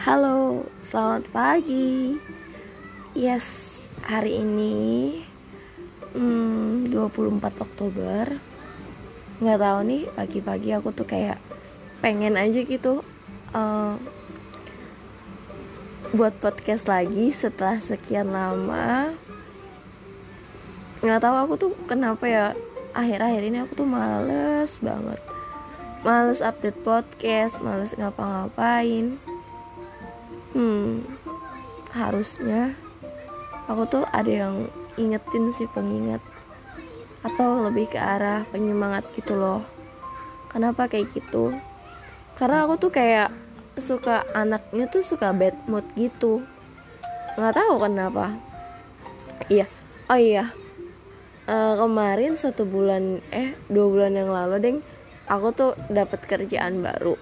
Halo, selamat pagi. Yes, hari ini hmm, 24 Oktober. Nggak tahu nih, pagi-pagi aku tuh kayak pengen aja gitu uh, buat podcast lagi setelah sekian lama. Nggak tahu aku tuh kenapa ya akhir-akhir ini aku tuh males banget males update podcast, males ngapa-ngapain. Hmm, harusnya aku tuh ada yang ingetin sih pengingat atau lebih ke arah penyemangat gitu loh. Kenapa kayak gitu? Karena aku tuh kayak suka anaknya tuh suka bad mood gitu. Nggak tahu kenapa. Iya, oh iya. Uh, kemarin satu bulan eh dua bulan yang lalu deng aku tuh dapat kerjaan baru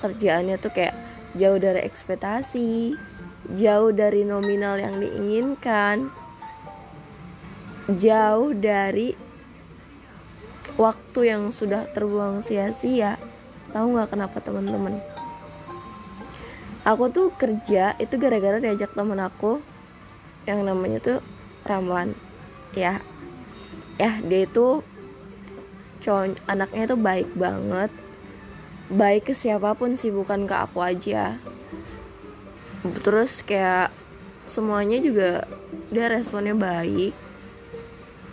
kerjaannya tuh kayak jauh dari ekspektasi jauh dari nominal yang diinginkan jauh dari waktu yang sudah terbuang sia-sia. Tahu nggak kenapa teman-teman? Aku tuh kerja itu gara-gara diajak temen aku yang namanya tuh Ramlan. Ya. Ya dia itu anaknya tuh baik banget baik ke siapa pun sih bukan ke aku aja. Terus kayak semuanya juga dia responnya baik.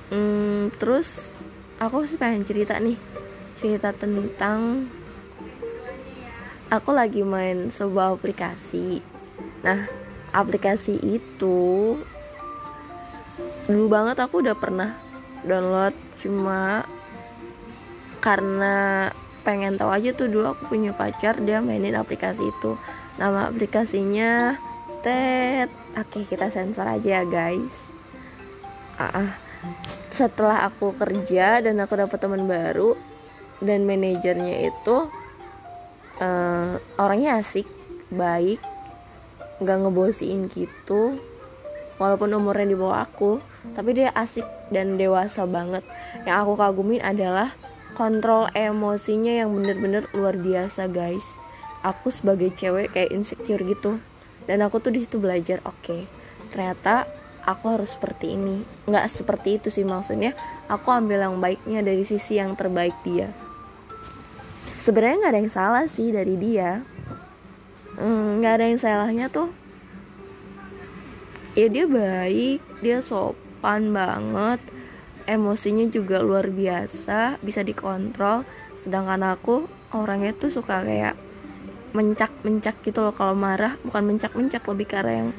Hmm, terus aku sih pengen cerita nih cerita tentang aku lagi main sebuah aplikasi. Nah aplikasi itu dulu banget aku udah pernah download cuma karena pengen tahu aja tuh dulu aku punya pacar dia mainin aplikasi itu. Nama aplikasinya Ted oke kita sensor aja ya guys. Ah, ah. setelah aku kerja dan aku dapat teman baru dan manajernya itu uh, orangnya asik baik nggak ngebosiin gitu walaupun umurnya di bawah aku tapi dia asik dan dewasa banget. Yang aku kagumin adalah kontrol emosinya yang bener-bener luar biasa guys. Aku sebagai cewek kayak insecure gitu. Dan aku tuh di situ belajar oke okay, ternyata aku harus seperti ini. Nggak seperti itu sih maksudnya. Aku ambil yang baiknya dari sisi yang terbaik dia. Sebenarnya nggak ada yang salah sih dari dia. Hmm, nggak ada yang salahnya tuh. Ya dia baik dia sopan banget emosinya juga luar biasa bisa dikontrol. Sedangkan aku orangnya tuh suka kayak mencak mencak gitu loh. Kalau marah bukan mencak mencak lebih karena yang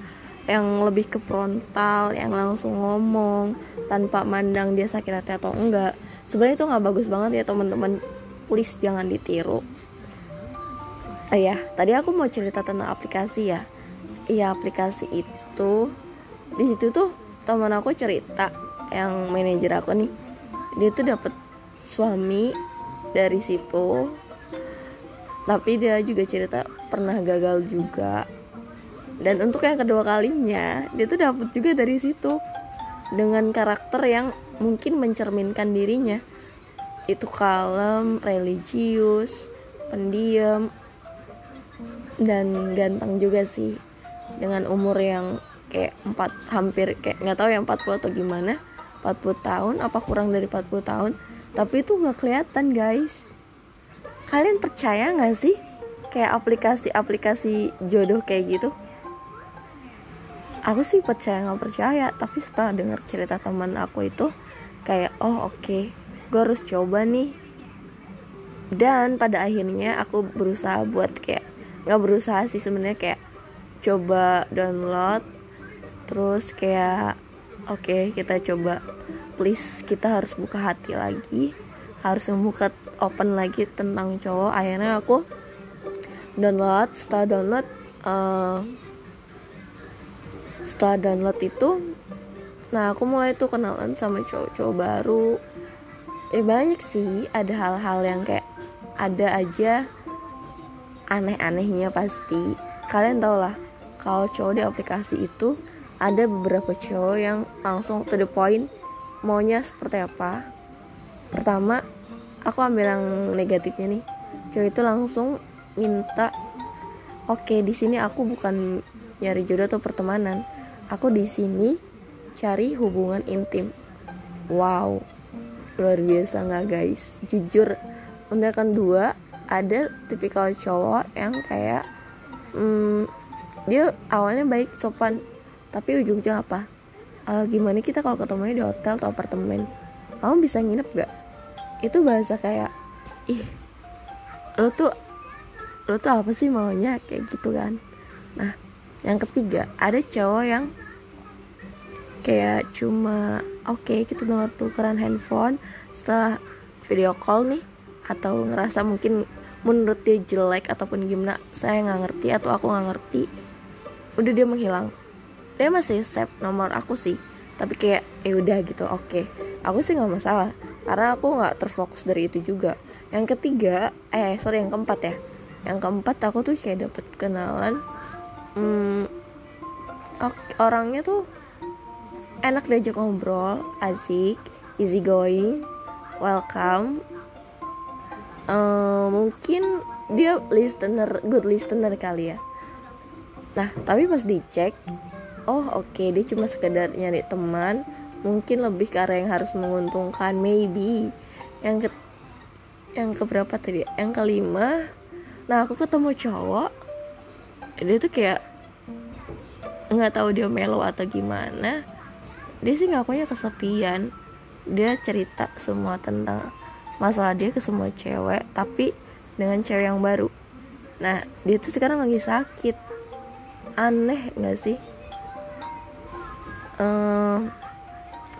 yang lebih ke frontal yang langsung ngomong tanpa mandang dia sakit hati atau enggak. Sebenarnya itu nggak bagus banget ya teman-teman. Please jangan ditiru. Oh ya tadi aku mau cerita tentang aplikasi ya. Iya aplikasi itu. Di situ tuh teman aku cerita yang manajer aku nih dia tuh dapat suami dari situ. Tapi dia juga cerita pernah gagal juga. Dan untuk yang kedua kalinya dia tuh dapat juga dari situ. Dengan karakter yang mungkin mencerminkan dirinya. Itu kalem, religius, pendiam dan ganteng juga sih. Dengan umur yang kayak empat hampir kayak nggak tahu yang 40 atau gimana 40 tahun apa kurang dari 40 tahun tapi itu nggak kelihatan guys. Kalian percaya nggak sih? Kayak aplikasi-aplikasi jodoh kayak gitu. Aku sih percaya nggak percaya tapi setelah dengar cerita teman aku itu kayak oh oke okay, gue harus coba nih. Dan pada akhirnya aku berusaha buat kayak nggak berusaha sih sebenarnya kayak coba download terus kayak oke okay, kita coba please kita harus buka hati lagi. Harus membuka open lagi tentang cowok. Akhirnya aku download setelah download uh, setelah download itu nah aku mulai tuh kenalan sama cowok-cowok baru. Eh banyak sih ada hal-hal yang kayak ada aja. Aneh-anehnya pasti. Kalian tau lah kalau cowok di aplikasi itu ada beberapa cowok yang langsung to the point maunya seperti apa pertama aku ambil yang negatifnya nih cowok itu langsung minta Oke, di sini aku bukan nyari jodoh atau pertemanan. Aku di sini cari hubungan intim. Wow, luar biasa nggak guys? Jujur, untuk yang kedua ada tipikal cowok yang kayak hmm, dia awalnya baik sopan, tapi ujung-ujung apa? Uh, gimana kita kalau ketemunya di hotel atau apartemen? Kamu bisa nginep gak? Itu bahasa kayak ih, lo tuh lo tuh apa sih maunya kayak gitu kan nah yang ketiga ada cowok yang kayak cuma oke okay, kita dengar tukeran handphone setelah video call nih atau ngerasa mungkin menurut dia jelek ataupun gimana saya nggak ngerti atau aku nggak ngerti udah dia menghilang dia masih save nomor aku sih. Tapi kayak ya udah gitu. Oke. Okay. aku sih nggak masalah. Karena aku nggak terfokus dari itu juga. Yang ketiga eh sorry yang keempat ya. Yang keempat aku tuh kayak dapet kenalan hmm, orangnya tuh enak diajak ngobrol asik easy going welcome. Uh, mungkin dia listener good listener kali ya. Nah tapi pas dicek oh oke okay, dia cuma sekedar nyari teman. Mungkin lebih ke arah yang harus menguntungkan maybe. Yang ke yang keberapa tadi? Yang kelima. Nah aku ketemu cowok. Dia tuh kayak nggak tahu dia melo atau gimana. Dia sih ngakunya kesepian. Dia cerita semua tentang masalah dia ke semua cewek tapi dengan cewek yang baru. Nah dia tuh sekarang lagi sakit. Aneh nggak sih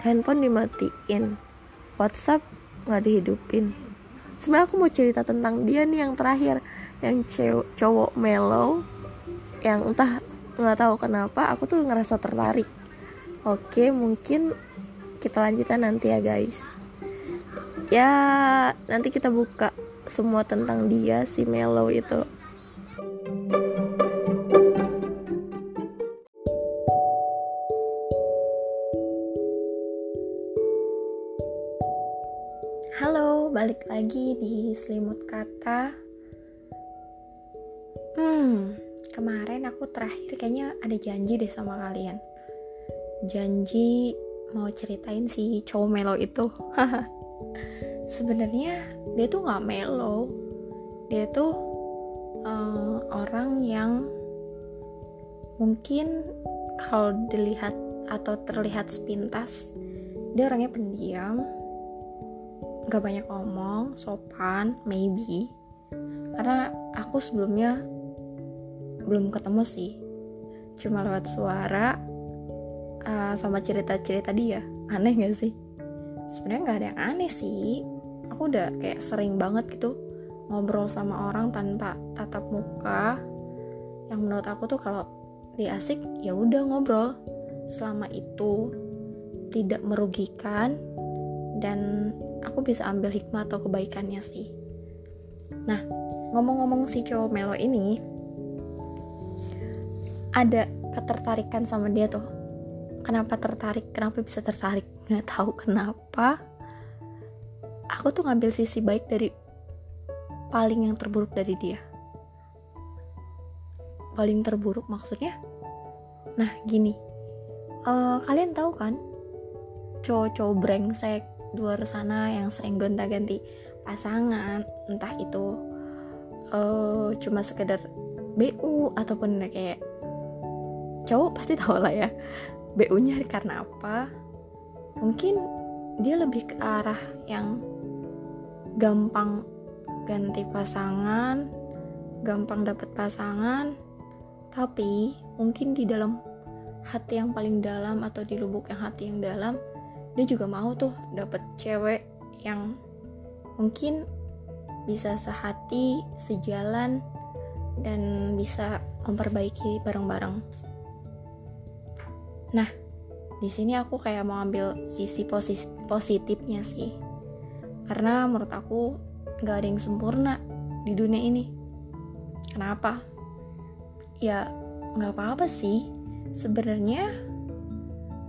handphone dimatiin. WhatsApp nggak dihidupin. Sebenarnya aku mau cerita tentang dia nih yang terakhir. Yang cowok mellow yang entah nggak tahu kenapa aku tuh ngerasa tertarik. Oke mungkin kita lanjutkan nanti ya guys. Ya nanti kita buka semua tentang dia si mellow itu Balik lagi di Selimut Kata Hmm, kemarin aku terakhir kayaknya ada janji deh sama kalian. Janji mau ceritain si cowok melo itu. Sebenarnya dia tuh nggak melo. Dia tuh uh, orang yang mungkin kalau dilihat atau terlihat sepintas dia orangnya pendiam, gak banyak omong, sopan, maybe. Karena aku sebelumnya belum ketemu sih. Cuma lewat suara uh, sama cerita-cerita dia. Aneh gak sih? Sebenarnya nggak ada yang aneh sih. Aku udah kayak sering banget gitu ngobrol sama orang tanpa tatap muka. Yang menurut aku tuh kalau dia asik ya udah ngobrol. Selama itu tidak merugikan dan aku bisa ambil hikmah atau kebaikannya sih. Nah ngomong-ngomong si cowok melo ini ada ketertarikan sama dia tuh. Kenapa tertarik? Kenapa bisa tertarik? Nggak tahu kenapa. Aku tuh ngambil sisi baik dari paling yang terburuk dari dia. Paling terburuk maksudnya? Nah gini. Uh, kalian tahu kan? Cowok-cowok brengsek luar sana yang sering gonta-ganti pasangan entah itu uh, cuma sekedar BU ataupun kayak cowok pasti tahu lah ya BU-nya karena apa. Mungkin dia lebih ke arah yang gampang ganti pasangan gampang dapat pasangan tapi mungkin di dalam hati yang paling dalam atau di lubuk yang hati yang dalam dia juga mau tuh dapat cewek yang mungkin bisa sehati, sejalan, dan bisa memperbaiki bareng-bareng. Nah, di sini aku kayak mau ambil sisi posis positifnya sih. Karena menurut aku nggak ada yang sempurna di dunia ini. Kenapa? Ya nggak apa-apa sih. Sebenarnya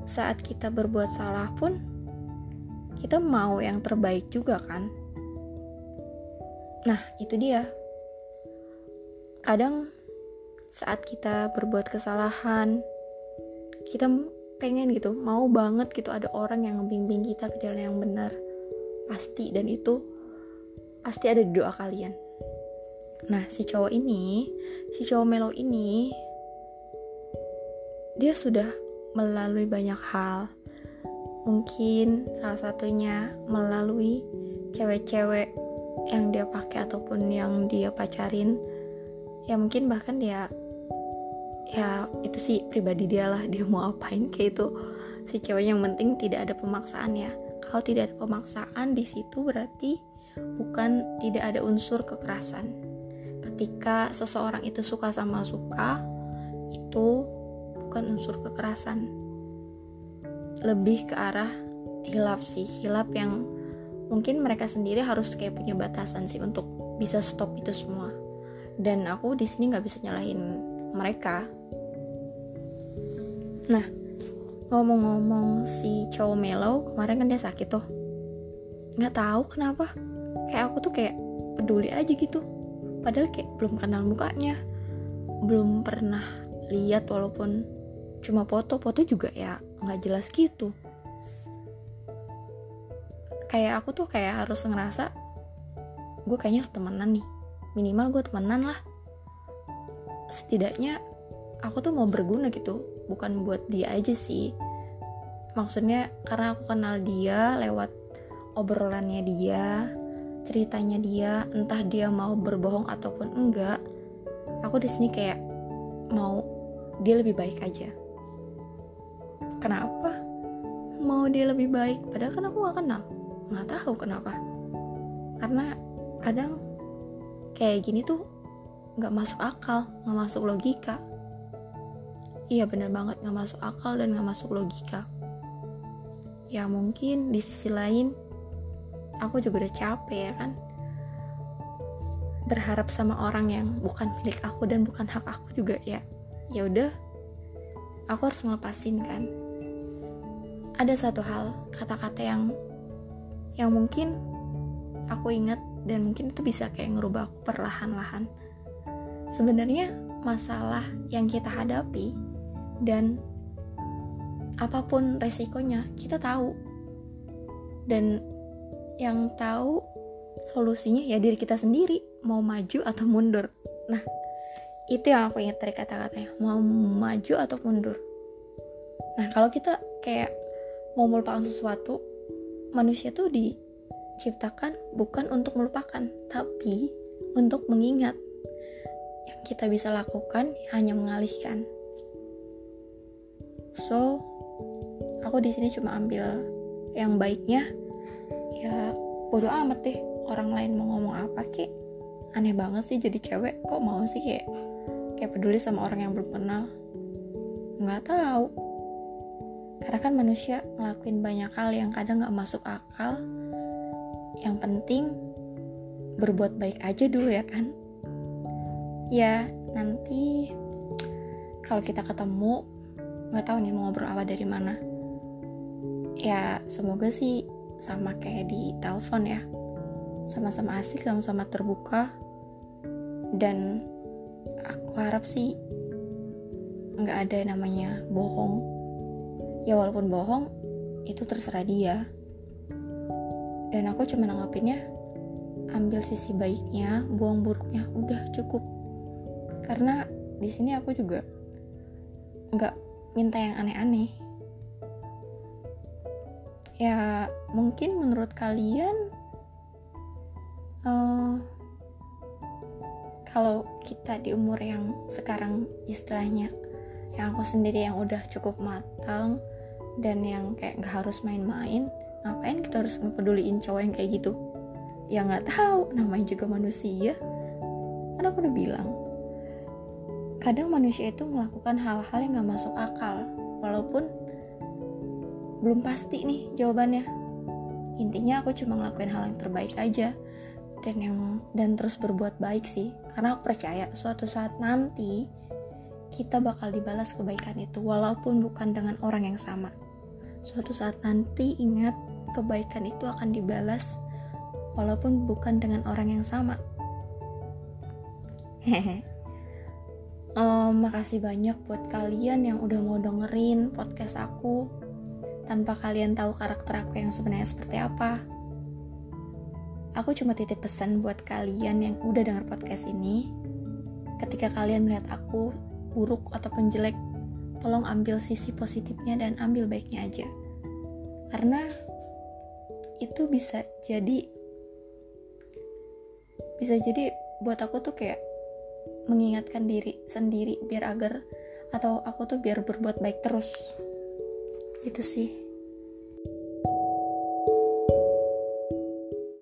saat kita berbuat salah pun kita mau yang terbaik juga kan. Nah itu dia. Kadang saat kita berbuat kesalahan kita pengen gitu mau banget gitu ada orang yang ngebimbing kita ke jalan yang benar pasti dan itu pasti ada di doa kalian nah si cowok ini si cowok melo ini dia sudah melalui banyak hal. Mungkin salah satunya melalui cewek-cewek yang dia pakai ataupun yang dia pacarin. Ya mungkin bahkan dia ya itu sih pribadi dia lah dia mau apain kayak itu. Si cewek yang penting tidak ada pemaksaan ya. Kalau tidak ada pemaksaan di situ berarti bukan tidak ada unsur kekerasan. Ketika seseorang itu suka sama suka itu bukan unsur kekerasan. Lebih ke arah hilap sih hilap yang mungkin mereka sendiri harus kayak punya batasan sih untuk bisa stop itu semua. Dan aku di sini nggak bisa nyalahin mereka. Nah ngomong-ngomong si cowok Melo kemarin kan dia sakit tuh. Nggak tahu kenapa. Kayak aku tuh kayak peduli aja gitu. Padahal kayak belum kenal mukanya. Belum pernah lihat walaupun cuma foto-foto juga ya nggak jelas gitu. Kayak aku tuh kayak harus ngerasa gue kayaknya temenan nih minimal gue temenan lah. Setidaknya aku tuh mau berguna gitu bukan buat dia aja sih. Maksudnya karena aku kenal dia lewat obrolannya dia ceritanya dia entah dia mau berbohong ataupun enggak aku di sini kayak mau dia lebih baik aja kenapa? Mau dia lebih baik? Padahal kan aku gak kenal. Nggak tahu kenapa. Karena kadang kayak gini tuh nggak masuk akal nggak masuk logika. Iya bener banget. Nggak masuk akal dan nggak masuk logika. Ya mungkin di sisi lain aku juga udah capek ya kan? Berharap sama orang yang bukan milik aku dan bukan hak aku juga ya. Ya udah aku harus ngelepasin kan ada satu hal kata-kata yang yang mungkin aku ingat dan mungkin itu bisa kayak ngerubah aku perlahan-lahan. Sebenarnya masalah yang kita hadapi dan apa pun resikonya kita tahu. Dan yang tahu solusinya ya diri kita sendiri mau maju atau mundur. Nah itu yang aku ingat dari kata-katanya mau maju atau mundur. Nah kalau kita kayak mau melupakan sesuatu manusia tuh di diciptakan bukan untuk melupakan, tapi untuk mengingat. Yang kita bisa lakukan hanya mengalihkan. So, aku di sini cuma ambil yang baiknya. Ya, bodo amat deh orang lain mau ngomong apa kek. Aneh banget sih jadi cewek kok mau sih kayak kayak peduli sama orang yang belum kenal. Nggak tahu. Karena kan manusia ngelakuin banyak hal yang kadang nggak masuk akal, yang penting berbuat baik aja dulu ya kan? Ya nanti kalau kita ketemu nggak tahu nih mau ngobrol apa dari mana. Ya semoga sih sama kayak di telepon ya. Sama-sama asik sama-sama terbuka. Dan aku harap sih nggak ada namanya bohong ya walaupun bohong itu terserah dia. Dan aku cuma nanggapinnya ambil sisi baiknya buang buruknya udah cukup. Karena di sini aku juga nggak minta yang aneh-aneh. Ya mungkin menurut kalian uh, kalau kita di umur yang sekarang istilahnya yang aku sendiri yang udah cukup matang dan yang kayak nggak harus main-main ngapain kita harus ngepeduliin cowok yang kayak gitu? Ya nggak tahu namanya juga manusia. Kan aku udah bilang. Kadang manusia itu melakukan hal-hal yang nggak masuk akal. Walaupun belum pasti nih jawabannya. Intinya aku cuma ngelakuin hal yang terbaik aja. Dan yang dan terus berbuat baik sih. Karena aku percaya suatu saat nanti kita bakal dibalas kebaikan itu walaupun bukan dengan orang yang sama suatu saat nanti ingat kebaikan itu akan dibalas walaupun bukan dengan orang yang sama. Hehe. um, makasih banyak buat kalian yang udah mau dengerin podcast aku tanpa kalian tahu karakter aku yang sebenarnya seperti apa. Aku cuma titip pesan buat kalian yang udah denger podcast ini. Ketika kalian melihat aku buruk ataupun jelek, tolong ambil sisi positifnya dan ambil baiknya aja. Karena itu bisa jadi bisa jadi buat aku tuh kayak mengingatkan diri sendiri biar agar atau aku tuh biar berbuat baik terus itu sih